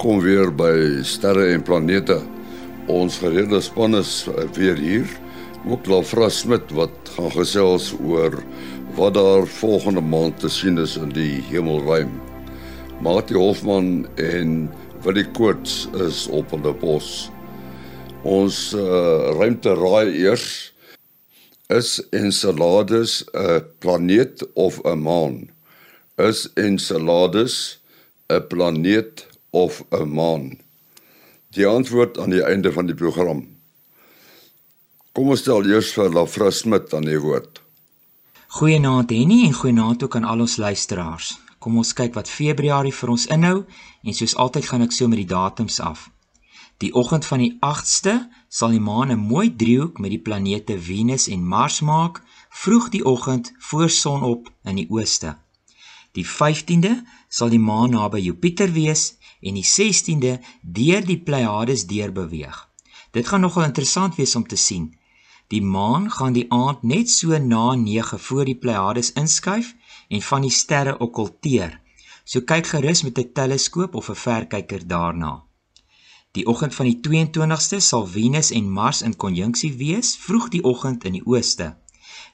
Welkom weer by Sterre en Planete. Ons gereelde span is weer hier. Ook Lafra Smit wat gaan gesels oor wat daar volgende maand te sien is in die hemelruim. Mati Hofman en Willie Koorts is op hulle pos. Ons uh, ruimte raai eers is Enceladus 'n planeet of 'n maan? Is Enceladus 'n planeet of 'n maan? Die antwoord aan die einde van die program. Kom ons stel eers vir Lafra Smit aan die woord. Goeienaand Henny en goeienaand ook aan al ons luisteraars. Kom ons kyk wat Februarie vir ons inhou en soos altyd gaan ek so met die datums af. Die oggend van die 8ste sal die maan 'n mooi driehoek met die planete Venus en Mars maak, vroeg die oggend voor sonop in die ooste. Die 15de sal die maan naby Jupiter wees en die 16de deur die Pleiades deur beweeg. Dit gaan nogal interessant wees om te sien. Die maan gaan die aand net so na 9 voor die Pleiades inskuif en van die sterre okkulteer. So kyk gerus met 'n teleskoop of 'n verkyker daarna. Die oggend van die 22ste sal Venus en Mars in konjunksie wees, vroeg die oggend in die ooste.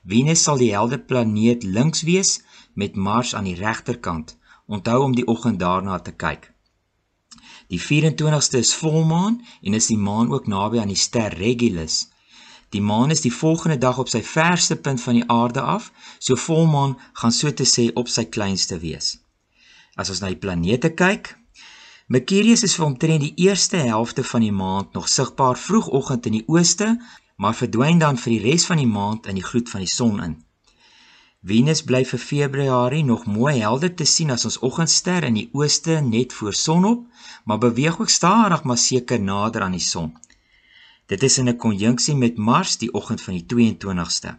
Venus sal die helder planeet links wees met Mars aan die regterkant. Onthou om die oggend daarna te kyk. Die 24ste is volmaan en is die maan ook naby aan die ster Regulus. Die maan is die volgende dag op sy verste punt van die aarde af, so volmaan gaan so te sê op sy kleinste wees. As ons na die planete kyk, Mercurius is vir omtrent die eerste helfte van die maand nog sigbaar vroegoggend in die ooste, maar verdwyn dan vir die res van die maand in die gloed van die son in. Venus bly vir Februarie nog mooi helder te sien as ons oggendster in die ooste net voor sonop, maar beweeg ook stadig maar seker nader aan die son. Dit is in 'n konjunksie met Mars die oggend van die 22ste.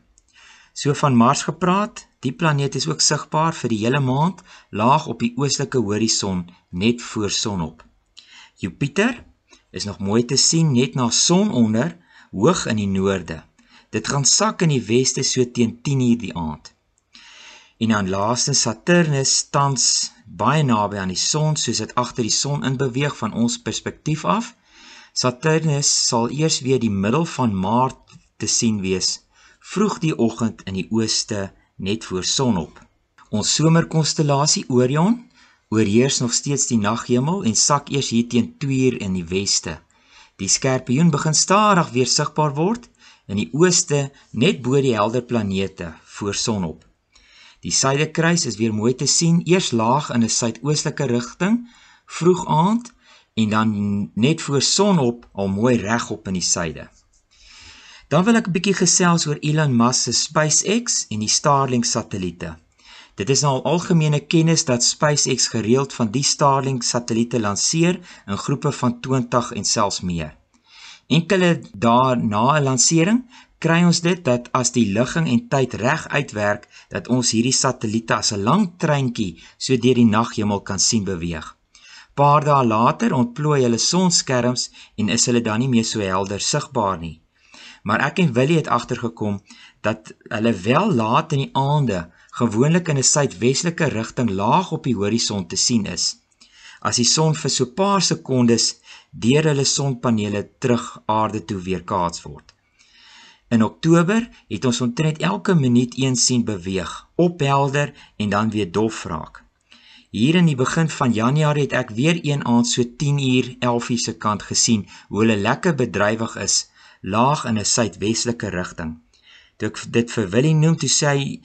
So van Mars gepraat, die planeet is ook sigbaar vir die hele maand laag op die oostelike horison net voor sonop. Jupiter is nog mooi te sien net na sononder hoog in die noorde. Dit gaan sak in die weste so teen 10:00 die aand. En dan laaste Saturnus tans baie naby aan die son soos dit agter die son in beweeg van ons perspektief af. Saturnus sal eers weer die middel van Maart te sien wees vroeg die oggend in die ooste net voor sonop. Ons somerkonstellasie Orion oorheers nog steeds die naghemel en sak eers hier teen 2uur in die weste. Die skorpioen begin stadig weer sigbaar word in die ooste net bo die helder planete voor sonop. Die suidekruis is weer mooi te sien, eers laag in 'n suidoostelike rigting, vroeg aand en dan net voor sonop al mooi regop in die suide. Dan wil ek 'n bietjie gesels oor Elon Musk se SpaceX en die Starlink satelliete. Dit is nou al algemene kennis dat SpaceX gereeld van die Starlink satelliete lanseer in groepe van 20 en selfs meer. Enkele dae na 'n lansering kry ons dit dat as die ligging en tyd reg uitwerk dat ons hierdie satelliete as 'n lang treintjie so deur die naghemel kan sien beweeg. Paar dae later ontplooi hulle sonskerms en is hulle dan nie meer so helder sigbaar nie. Maar ek en Willie het agtergekom dat hulle wel laat in die aande gewoonlik in 'n suidwestelike rigting laag op die horison te sien is. As die son vir so 'n paar sekondes deur hulle sonpanele terug aarde toe weerkaats word. In Oktober het ons omtrent elke minuut een sien beweeg, ophelder en dan weer dof raak. Hier in die begin van Januarie het ek weer een aand so 10uur 11uur se kant gesien hoe hulle lekker bedrywig is, laag in 'n suidwestelike rigting. Toe ek dit vir Willie noem toe sê hy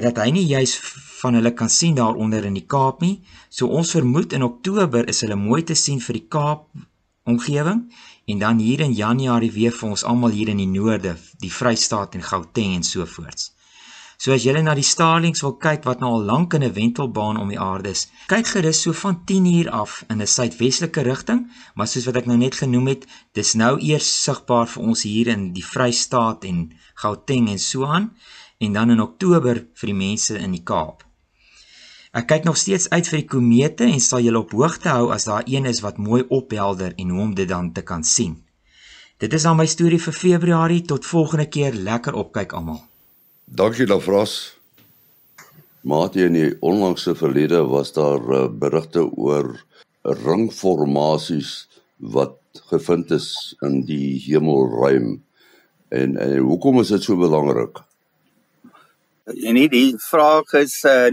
dat hy nie juis van hulle kan sien daaronder in die Kaap nie. So ons vermoed in Oktober is hulle mooi te sien vir die Kaap omgewing en dan hier in Januarie weer vir ons almal hier in die noorde, die Vrystaat en Gauteng en so voorts. So as jy na die Starlinks wil kyk wat nou al lank in 'n wentelbaan om die aarde is, kyk gerus so van 10 uur af in 'n suidwestelike rigting, maar soos wat ek nou net genoem het, dis nou eers sigbaar vir ons hier in die Vrystaat en Gauteng en so aan en dan in Oktober vir die mense in die Kaap. Ek kyk nog steeds uit vir die komete en sal julle op hoogte hou as daar een is wat mooi ophelder en hoe om dit dan te kan sien. Dit is al my storie vir Februarie tot volgende keer lekker opkyk almal. Dankie Lafras. Maatie in die onlangse verlede was daar uh, berigte oor ringformasies wat gevind is in die hemelruim. En, en hoekom is dit so belangrik? En nie die vraag is uh,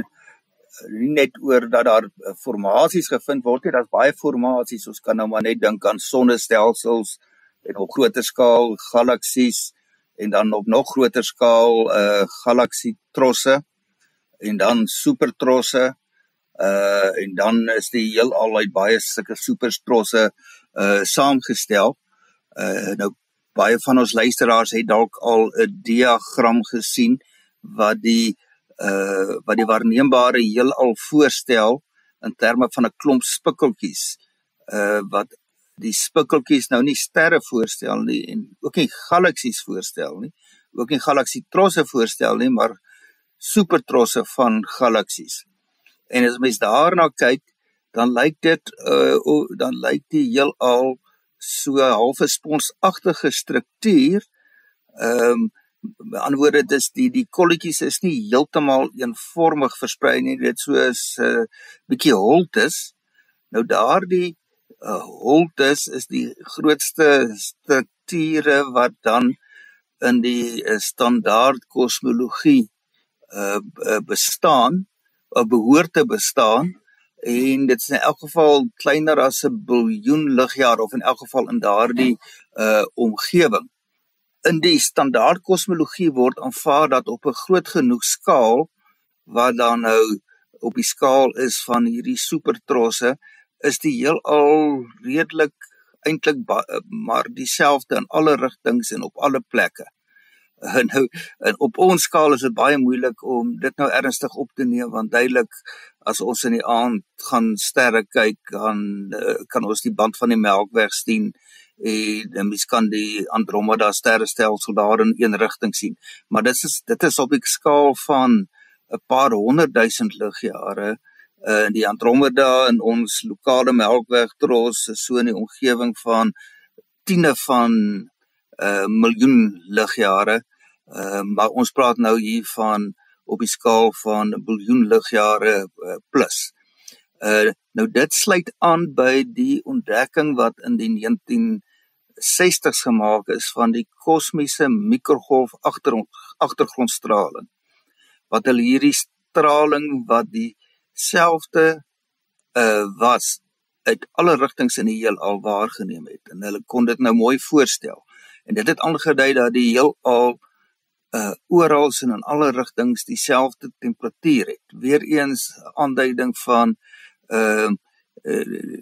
net oor dat daar formasies gevind word nie, daar's baie formasies. Ons kan nou maar net dink aan sonnestelsels en op groter skaal galaksies en dan op nog groter skaal uh galaksietrosse en dan supertrosse uh en dan is die heelal uit baie sulke supertrosse uh saamgestel. Uh nou baie van ons luisteraars het dalk al 'n diagram gesien wat die uh wat die waarneembare heelal voorstel in terme van 'n klomp spikkeltjies uh wat die spikkeltjies nou nie sterre voorstel nie en ook nie galaksies voorstel nie, ook nie galaksietrosse voorstel nie, maar supertrosse van galaksies. En as mens daarna kyk, dan lyk dit uh dan lyk die heelal so halfe sponsagtige struktuur. Ehm um, met ander woorde dis die die kolletjies is nie heeltemal eenvormig versprei nie, dit soos 'n uh, bietjie holtes. Nou daardie uh, holtes is die grootste strukture wat dan in die uh, standaard kosmologie uh, uh, bestaan of behoort te bestaan en dit is in elk geval kleiner as 'n biljoen ligjare of in elk geval in daardie uh omgewing. In die standaard kosmologie word aanvaar dat op 'n groot genoeg skaal wat dan nou op die skaal is van hierdie supertrosse is die heelal redelik eintlik maar dieselfde in alle rigtings en op alle plekke. En nou en op ons skaal is dit baie moeilik om dit nou ernstig op te neem want duidelik as ons in die aand gaan sterre kyk dan uh, kan ons die band van die Melkweg sien en mens kan die Andromeda sterrestelsel daar in een rigting sien. Maar dit is dit is op 'n skaal van 'n paar honderd duisend ligjare uh die Andromeda in ons lokale Melkweg tros so in die omgewing van tiene van uh miljoen ligjare. Uh maar ons praat nou hier van op die skaal van 'n biljoen ligjare uh, plus. Uh nou dit sluit aan by die ontdekking wat in die 1960s gemaak is van die kosmiese mikrogolf agter agtergrondstraling. Wat hulle hierdie straling wat die selfde uh was uit alle rigtings in die heelal waargeneem het en hulle kon dit nou mooi voorstel. En dit het aangedui dat die heelal uh oral en in alle rigtings dieselfde temperatuur het. Weereens aanduiding van uh, uh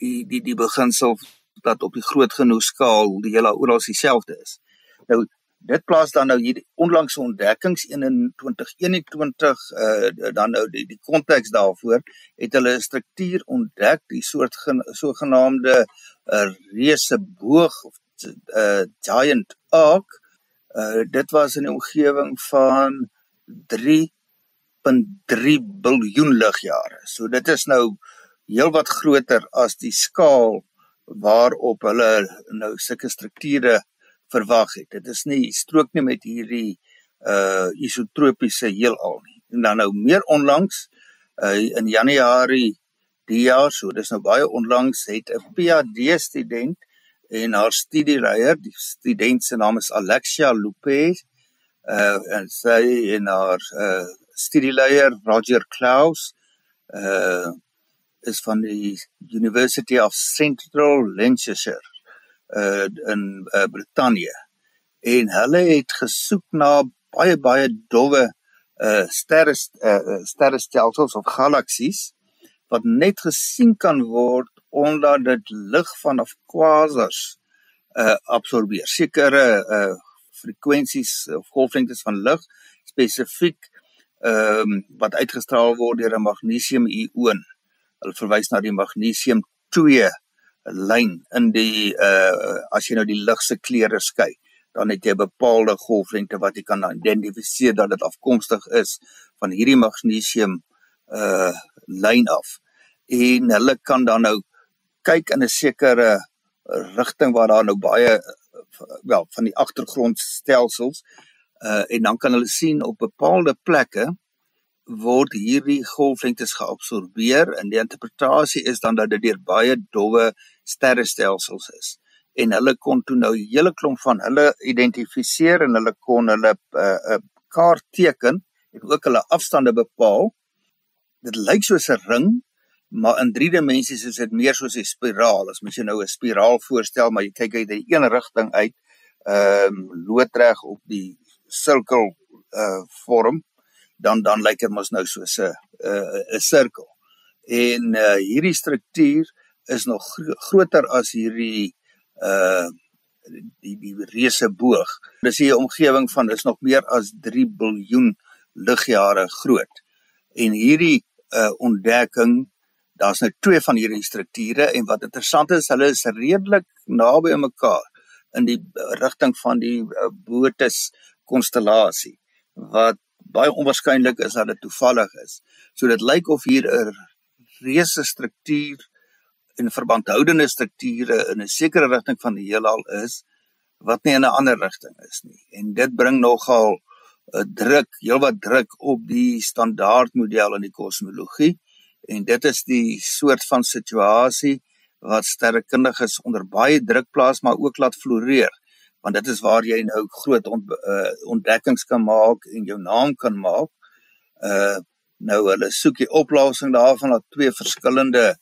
die die die beginsel dat op die groot genoeg skaal die hele oral dieselfde is. Nou dit plaas dan nou hierdie onlangse ontdekkings in 2021 uh dan nou die die konteks daarvoor het hulle 'n struktuur ontdek die soort sogenaamde 'n uh, reuse boog of 'n uh, giant arc uh dit was in die omgewing van 3.3 biljoen ligjare so dit is nou heelwat groter as die skaal waarop hulle nou sulke strukture verwag het. Dit is nie strook nie met hierdie uh isotropiese heelal nie. En dan nou meer onlangs uh in Januarie die jaar, so dis nou baie onlangs het 'n PhD student en haar studieleier, die student se naam is Alexia Lopez uh en sy en haar uh studieleier Roger Klaus uh is van die University of Central Lancashire uh in uh, Brittanje en hulle het gesoek na baie baie dowwe uh sterre uh, sterrestelsels of galaksies wat net gesien kan word omdat dit lig vanaf quasars uh absorbeer sekere uh frekwensies of golflengtes van lig spesifiek ehm um, wat uitgestraal word deur 'n magnesium ioon. Hulle verwys na die magnesium 2 lyn in die uh as jy nou die lig se kleure skei dan het jy 'n bepaalde golflengte wat jy kan identifiseer dat dit afkomstig is van hierdie magnesium uh lyn af. En hulle kan dan nou kyk in 'n sekere rigting waar daar nou baie wel van die agtergrondstelsels uh en dan kan hulle sien op bepaalde plekke word hierdie golflengtes geabsorbeer en die interpretasie is dan dat dit deur baie dowwe sterrestelsels is en hulle kon toe nou 'n hele klomp van hulle identifiseer en hulle kon hulle 'n uh, eh, uh, eh, kaart teken en ook hulle afstande bepaal. Dit lyk soos 'n ring, maar in 3 dimensies is dit meer soos 'n spiraal. As mens jy nou 'n spiraal voorstel, maar jy kyk uit 'n een rigting uit, ehm um, loodreg op die sirkel uh vorm, dan dan lyk dit mos nou soos 'n 'n sirkel. En uh hierdie struktuur is nog gro groter as hierdie uh die die reuse boog. Dis hier 'n omgewing van is nog meer as 3 biljoen ligjare groot. En hierdie uh ontdekking, daar's nou twee van hierdie strukture en wat interessant is, hulle is redelik naby aan mekaar in die rigting van die uh, Botus konstellasie wat baie onwaarskynlik is dat dit toevallig is. So dit lyk of hier 'n reuse struktuur en verbandhoudende strukture in 'n sekere rigting van die heelal is wat nie in 'n ander rigting is nie. En dit bring nogal 'n uh, druk, heelwat druk op die standaardmodel in die kosmologie en dit is die soort van situasie wat sterrekundiges onder baie druk plaas maar ook laat floreer want dit is waar jy nou groot ont, uh, ontdekkings kan maak en jou naam kan maak. Uh nou hulle soek die oplossing daarvan dat twee verskillende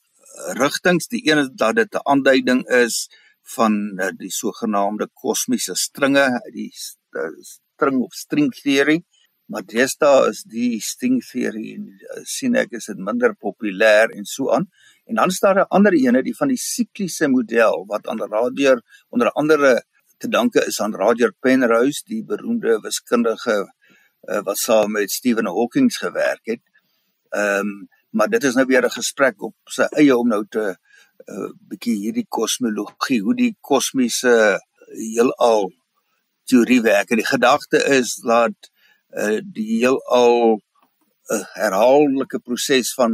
rigtings. Die een is dat dit 'n aanduiding is van uh, die sogenaamde kosmiese stringe, die string of string theory. Maar deesdae is die string theory en uh, sien ek is dit minder populêr en so aan. En dan is daar 'n ander ene, die van die sikliese model wat aan radio onder andere te danke is aan Roger Penrose, die beroemde wiskundige uh, wat saam met Stephen Hawking gewerk het. Ehm um, maar dit is nou weer 'n gesprek op sy eie om nou te 'n uh, eh, bietjie hierdie kosmologie, hoe die kosmiese heelal teorie werk. En die gedagte is dat uh, die heelal 'n uh, herhaaldelike proses van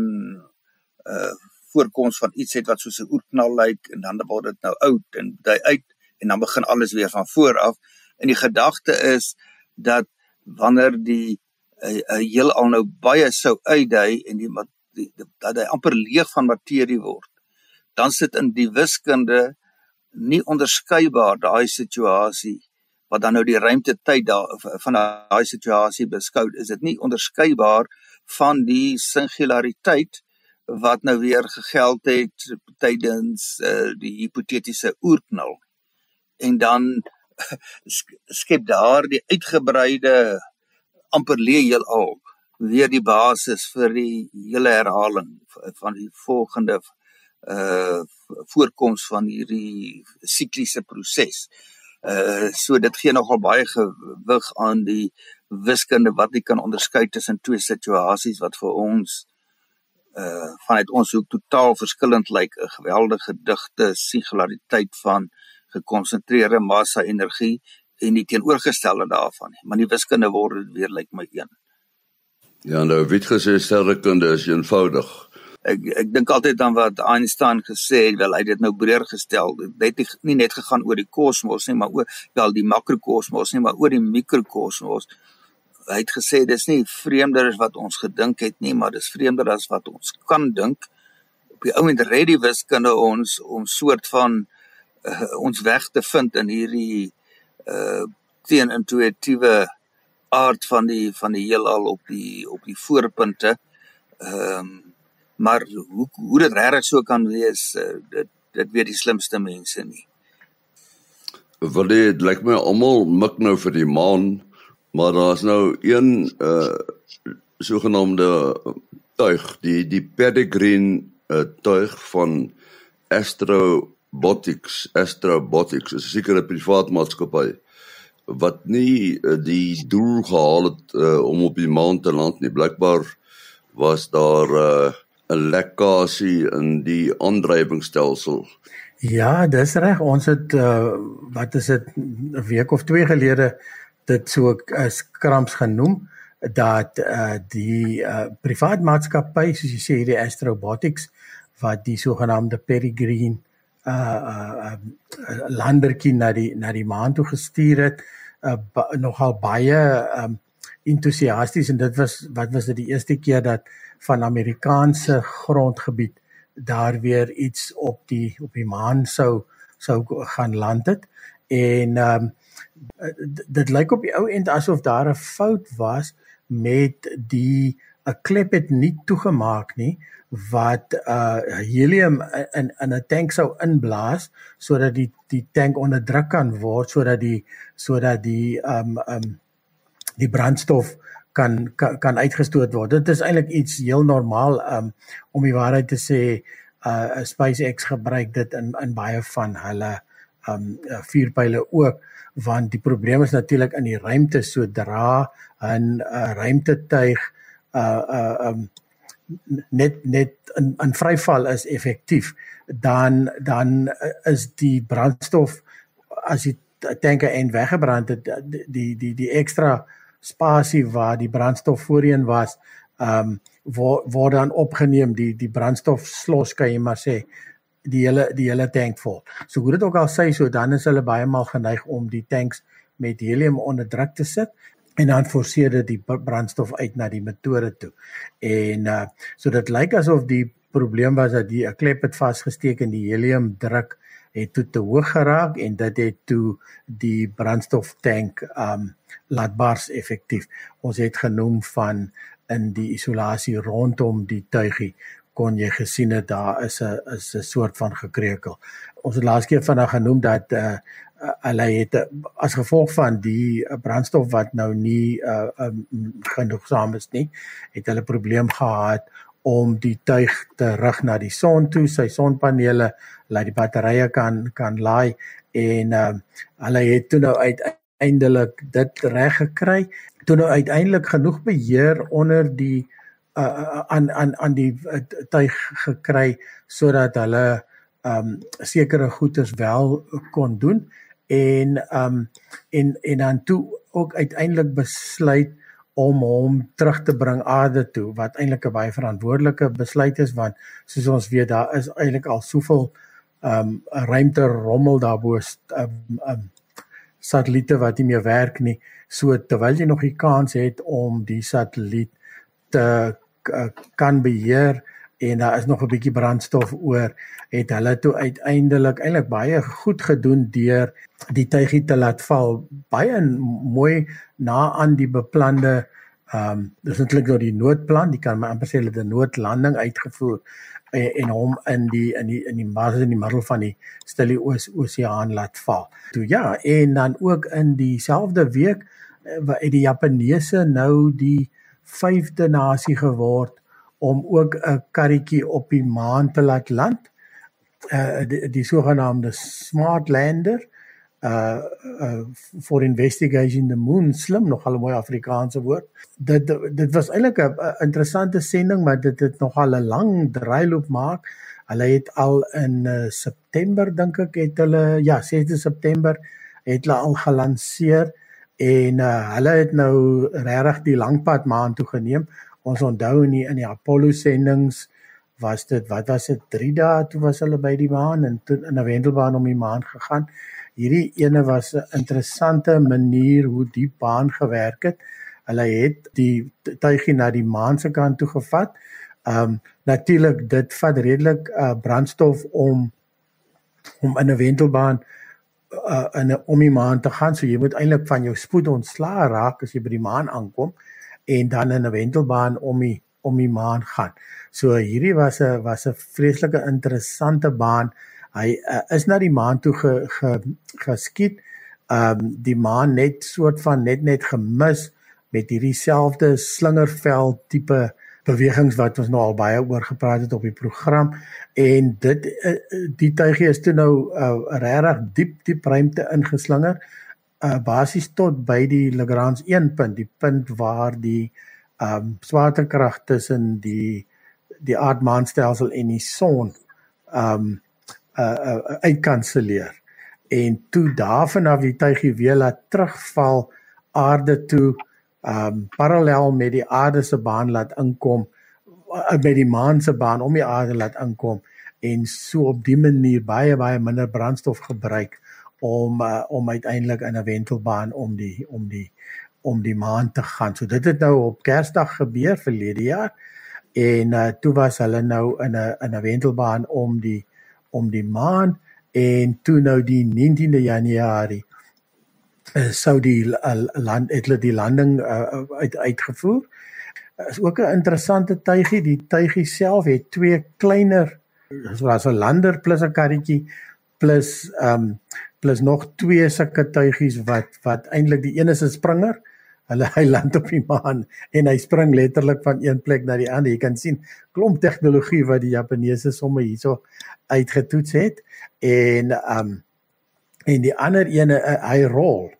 uh voorkoms van iets het wat soos 'n oerknal lyk en dan word dit nou oud en dit uit en dan begin alles weer van voor af. En die gedagte is dat wanneer die uh, uh, heelal nou baie sou uitdui en die die, die dat hy amper leeg van materie word dan sit in die wiskunde nie onderskeibaar daai situasie wat dan nou die ruimte tyd daar van daai situasie beskou is dit nie onderskeibaar van die singulariteit wat nou weer gegeld het tydens uh, die hipotetiese oerknal en dan skep daar die uitgebreide amper leë heelal weer die basis vir die hele herhaling van die volgende uh voorkoms van hierdie sikliese proses. Uh so dit gee nogal baie gewig aan die wiskunde wat jy kan onderskei tussen twee situasies wat vir ons uh vanuit ons hoek totaal verskillend lyk, 'n geweldige digte singulariteit van gekonsentreerde massa energie en die teenoorgestelde daarvan. Maar die wiskunde word dit weer lyk my een. Ja, nou weet gesê sterrekunde is eenvoudig. Ek ek dink altyd aan wat Einstein gesê het, wel hy het dit nou breër gestel. Dit het nie net gegaan oor die kosmos nie, maar oor wel die makrokosmos nie, maar oor die mikrokosmos. Hy het gesê dis nie vreemder as wat ons gedink het nie, maar dis vreemder as wat ons kan dink. Op die ouend red die wiskunde ons om soort van uh, ons weg te vind in hierdie uh teenintuïtiewe aard van die van die heelal op die op die voorpunte. Ehm um, maar hoe hoe dit regtig so kan wees, uh, dit dit weet die slimste mense nie. Want dit lyk my almal mik nou vir die maan, maar daar's nou een uh sogenaamde tuig, die die Peregrine uh, tuig van Astrobotics, Astrobotics, 'n sekere privaat maatskappy wat nie uh, die doel gehaal het uh, om op die maan te land nie. Blykbaar was daar uh, 'n uh, lekkasie in die aandrywingsstelsel. Ja, dis reg. Ons het uh, wat is dit 'n week of twee gelede dit so as kramps genoem dat uh, die uh, privaat maatskappy soos jy sê hierdie Astrobotics wat die sogenaamde Peregrine uh uh landertjie na die na die maan toe gestuur het uh, ba, nogal baie um entoesiasties en dit was wat was dit die eerste keer dat van Amerikaanse grondgebied daar weer iets op die op die maan sou sou gaan land het. En um, dit lyk op die ou end asof daar 'n fout was met die 'n klep het nie toegemaak nie wat uh helium in in 'n tank sou inblaas sodat die die tank onder druk kan word sodat die sodat die um um die brandstof kan kan, kan uitgestoot word. Dit is eintlik iets heel normaal um om die waarheid te sê uh SpaceX gebruik dit in in baie van hulle um vuurpyle ook want die probleem is natuurlik in die ruimte sodra 'n uh, ruimtetuig uh uh um net net in in vryval is effektief dan dan is die brandstof as die tanke en weggebrand het die die die ekstra spasie waar die brandstof voorheen was um word word dan opgeneem die die brandstof slos kan jy maar sê die hele die hele tank vol. So hoe dit ook al sê so dan is hulle baie maal geneig om die tanks met helium onder druk te sit en dan forceer dit die brandstof uit na die motore toe. En uh so dit lyk asof die probleem was dat die 'n klep het vasgesteek en die helium druk het toe te hoog geraak en dit het toe die brandstoftank um laat bars effektief. Ons het genoem van in die isolasie rondom die tuigie kon jy gesien het daar is 'n is 'n soort van gekreukel. Ons het laas keer vanaand genoem dat uh hulle het as gevolg van die brandstof wat nou nie uh um, genoegsaam is nie, het hulle probleem gehad om die tuig te rig na die son toe, sy sonpanele, laat die batterye kan kan laai en uh hulle het toe nou uiteindelik dit reg gekry. Toe nou uiteindelik genoeg beheer onder die uh, aan aan aan die uh, tuig gekry sodat hulle um, sekere goederes wel kon doen en um, en en dan toe ook uiteindelik besluit om hom terug te bring aarde toe wat eintlik 'n baie verantwoordelike besluit is want soos ons weet daar is eintlik al soveel um, ruimte rommel daarbo um, um, satelliete wat nie meer werk nie. So terwyl jy nog die kans het om die satelliet te Eh, kan beheer en daar is nog 'n bietjie brandstof oor het hulle toe uiteindelik eintlik baie goed gedoen deur die tuigie te laat val baie mooi na aan die beplande ehm um, dis eintlik nou die noodplan die kan maar amper sê hulle het 'n noodlanding uitgevoer en, en hom in die in die in die maar in die middel van die stille oos oseaan laat val. Toe ja, en dan ook in dieselfde week eh, waar die Japaneese nou die vyfde nasie geword om ook 'n karretjie op die maan te laat land. Uh die, die sogenaamde smart lander uh uh for investigation the moon slim nog al 'n mooi Afrikaanse woord. Dit dit was eintlik 'n interessante sending maar dit het nog al 'n lang draailoop maak. Hulle het al in uh, September dink ek het hulle ja 6de September het hulle al gelanseer en uh, hulle het nou regtig die lang pad maan toe geneem. Ons onthou in die, in die Apollo sendings was dit wat was dit 3 dae toe was hulle by die maan en toe in 'n wendelbaan om die maan gegaan. Hierdie ene was 'n interessante manier hoe die baan gewerk het. Hulle het die tuigie na die maan se kant toe gevat. Um natuurlik dit vat redelik uh, brandstof om om in 'n wendelbaan uh, in 'n om die maan te gaan. So jy moet eintlik van jou spoed ontslaa raak as jy by die maan aankom en dan in 'n wentelbaan om die om die maan gaan. So hierdie was 'n was 'n vreeslike interessante baan. Hy uh, is na die maan toe ge, ge, geskiet. Ehm um, die maan net soort van net net gemis met hierdie selfde slingerveld tipe bewegings wat ons nou al baie oor gepraat het op die program en dit eh, die tuigie is toe nou uh, regtig diep diep ruimte ingeslinger uh, basies tot by die Lagrange 1 punt die punt waar die um, swaartekrag tussen die die aardmaanstelsel en die son um uh, uh, uitkanselleer. En toe daarvan af die tuigie weer laat terugval aarde toe um parallel met die aarde se baan laat inkom uh, by die maan se baan om die aarde laat inkom en so op die manier baie baie minder brandstof gebruik om uh, om uiteindelik in 'n wentelbaan om die om die om die maan te gaan. So dit het nou op Kersdag gebeur verlede jaar en uh, toe was hulle nou in 'n in 'n wentelbaan om die om die maan en toe nou die 19de Januarie uh, sou die uh, land het hulle die landing uh, uit uitgevoer. Is ook 'n interessante tuigie. Die tuigie self het twee kleiner soos 'n lander plus 'n karretjie plus ehm um, plus nog twee sulke tuigies wat wat eintlik die een is 'n springer. Hulle hy land op die maan en hy spring letterlik van een plek na die ander. Jy kan sien klomp tegnologie wat die Japaneese somme hierso uitgetoets het en um, en die ander ene uh, hy rol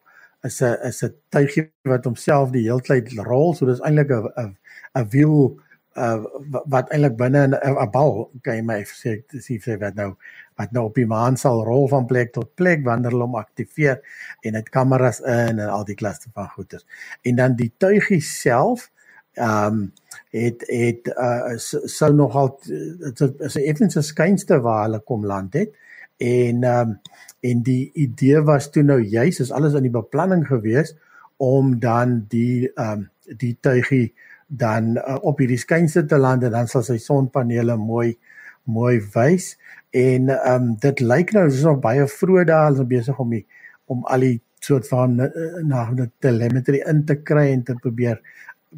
is 'n is 'n tuigie wat homself die hele tyd rol. So dis eintlik 'n 'n 'n wiel uh wat eintlik binne 'n bal kan jy my sê sê wat nou wat nou op die maan sal rol van plek tot plek wanneer hulle hom aktiveer en dit kameras in en al die klasse van goeders. En dan die tuigie self ehm um, het het uh sou nogal dit is 'n effense skynste waar hulle kom land het en ehm um, en die idee was toe nou juis is alles in die beplanning gewees om dan die ehm um, die tuigie dan uh, op hierdie skynste te land en dan sal sy sonpanele mooi mooi wys en ehm um, dit lyk nou is nog baie vroeg daar hulle is besig om die om al die soort van uh, na die telemetry in te kry en te probeer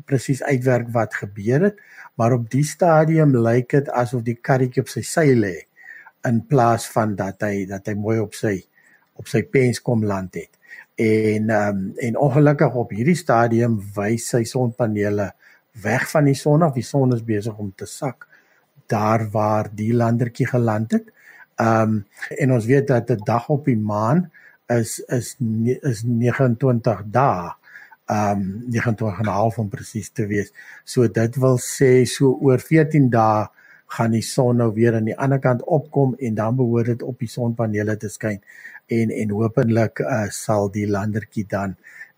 presies uitwerk wat gebeur het. Maar op die stadium lyk dit asof die karretjie op sy sy lê in plaas van dat hy dat hy mooi op sy op sy pens kom land het. En ehm um, en ongelukkig op hierdie stadium wys sy sonpanele weg van die son af. Die son is besig om te sak daar waar die landertjie geland het. Ehm um, en ons weet dat 'n dag op die maan is is is 29 dae. Ehm um, 29 en 'n half om presies te wees. So dit wil sê so oor 14 dae gaan die son nou weer aan die ander kant opkom en dan behoort dit op die sonpanele te skyn en en hopelik uh, sal die landertjie dan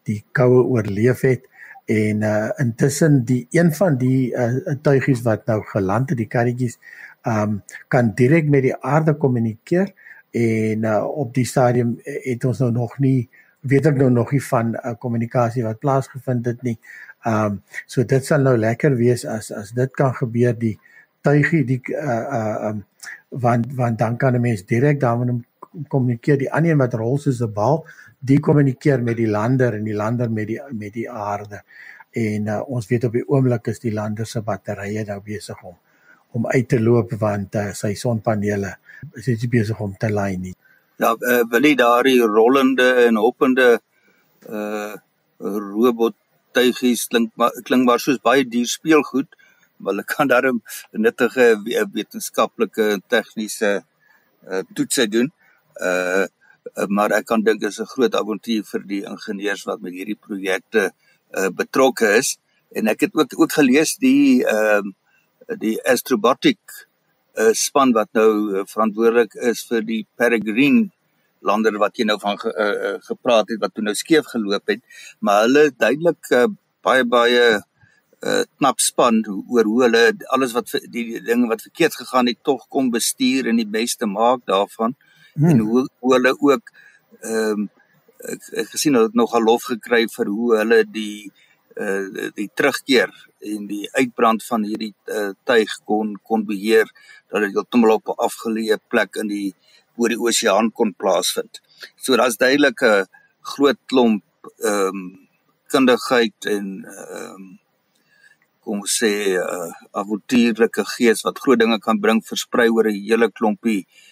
die koue oorleef het en uh intussen die een van die uh tuigies wat nou geland het die karretjies um kan direk met die aarde kommunikeer en uh op die stadium het ons nou nog nie weet ek nou nog nie van 'n uh, kommunikasie wat plaasgevind het nie. Um so dit sal nou lekker wees as as dit kan gebeur die tuigie die uh uh um want want dan kan 'n mens direk daarmee kommunikeer die ander een wat rol soos 'n bal die kommunikeer met die lander en die lander met die met die aarde. En uh, ons weet op die oomblik is die lander se batterye nou besig om om uit te loop want uh, sy sonpanele is dit besig om te lei nie. Ja, uh, wil jy daardie rollende en hoppende uh robot tuigies klink maar klink maar soos baie duur speelgoed, maar hulle kan daarom nuttige wetenskaplike en tegniese uh toetse doen. Uh Eh, maar ek kan dink dit is 'n groot avontuur vir die ingenieurs wat met hierdie projekte uh, betrokke is. En ek het ook ook gelees die ehm uh, die astrobotic uh, span wat nou uh, verantwoordelik is vir die Peregrine lander wat jy nou van ge, uh, uh, gepraat het wat toe nou skeef geloop het. Maar hulle duidelik uh, baie baie uh, knap span oor hoe hulle alles wat die, die dinge wat verkeerd gegaan het tog kom bestuur en die beste maak daarvan hmm. en hoe, hoe hulle ook ehm um, ek, ek gesien hulle het nogal lof gekry vir hoe hulle die uh die terugkeer en die uitbrand van hierdie uh, tuig kon kon beheer dat dit heeltemal op 'n afgeleë plek in die oor die oseaan kon plaasvind. So daar's duidelik 'n groot klomp ehm um, kundigheid en ehm um, kom ons sê uh, avontuurlike gees wat groot dinge kan bring versprei oor 'n hele klompie uh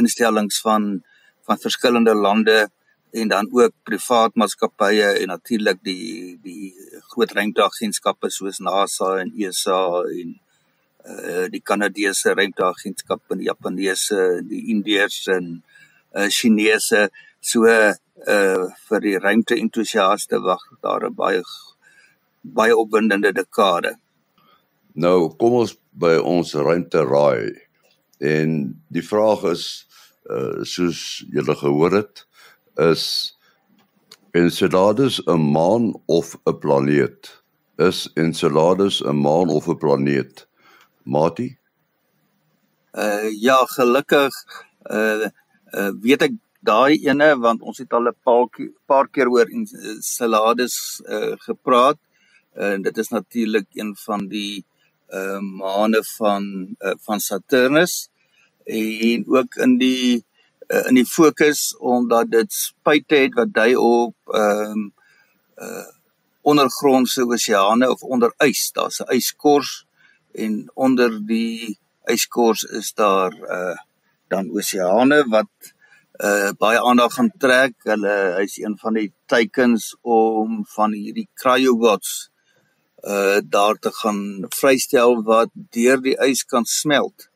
instellings van van verskillende lande en dan ook privaat maatskappye en natuurlik die die groot ruimteagentskappe soos NASA en ESA en uh die Kanadese ruimteagentskap en die Japaneese en die Indiërs en uh Chinese so uh vir die ruimte entoesiaste wag daar 'n baie baie opwindende dekade. Nou kom ons by ons ruimte raai. En die vraag is uh soos julle gehoor het is Enceladus 'n maan of 'n planeet? Is Enceladus 'n maan of 'n planeet? Mati? Uh ja, gelukkig uh, uh weet ek daai ene want ons het al 'n paar, keer oor Enceladus uh, gepraat en dit is natuurlik een van die uh, maane van uh, van Saturnus en ook in die uh, in die fokus omdat dit spuite het wat dui op ehm um, uh ondergrondse oseane of onder ys. Daar's 'n yskors en onder die yskors is daar uh dan oseane wat uh baie aandag gaan trek. Hulle hy's een van die teikens om van hierdie cryobots uh daar te gaan vrystel wat deur die ys kan smelt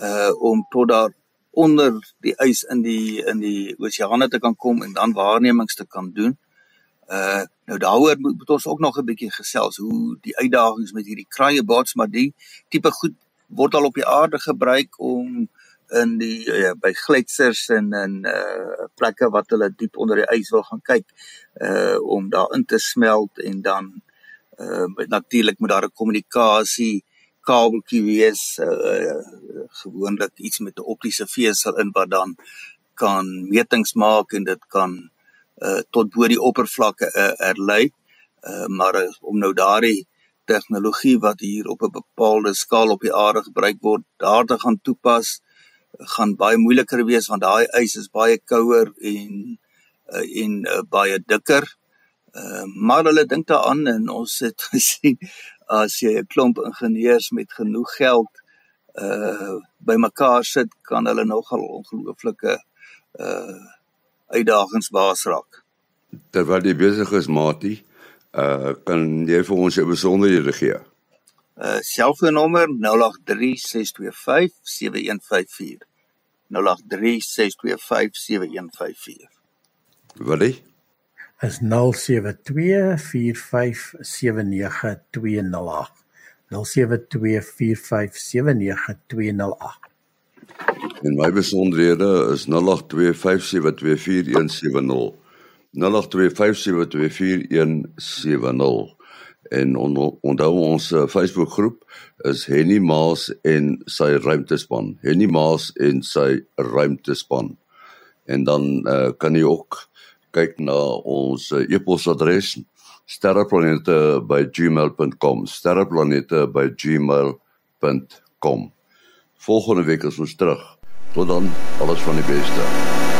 uh om tot daar onder die ys in die in die oseane te kan kom en dan waarnemings te kan doen. Uh nou daaroor moet, moet ons ook nog 'n bietjie gesels hoe die uitdagings met hierdie kraaiebots maar die tipe goed word al op die aarde gebruik om in die uh, by gletsers en in uh plekke wat hulle diep onder die ys wil gaan kyk uh om daar in te smelt en dan uh natuurlik moet daar 'n kommunikasie kabeltjie wees uh, gewoonlik iets met 'n optiese vesel in wat dan kan metings maak en dit kan uh, tot bo die oppervlakke uh, erlei uh, maar uh, om nou daardie tegnologie wat hier op 'n bepaalde skaal op die aarde gebruik word daar te gaan toepas gaan baie moeiliker wees want daai ys is baie kouer en uh, en uh, baie dikker. Uh, maar hulle dink daaraan en ons het gesien as jy 'n klomp ingenieurs met genoeg geld uh bymekaar sit, kan hulle nogal ongelooflike uh uitdagings baas raak. Terwyl jy besig is, Matie, uh kan jy vir ons 'n besonderhede gee? Uh selfoonnommer 0836257154. 0836257154. Wat is? is 0724579208. 0724579208. En my besonderhede is 0825724170. 0825724170. En on, onthou ons uh, Facebook groep is Henny Maas en sy ruimtespan. Henny Maas en sy ruimtespan. En dan uh, kan jy ook kyk na ons uh, e-posadres sterreplanete@gmail.com sterreplanete@gmail.com Volgende week is ons terug. Tot dan, alles van die beste.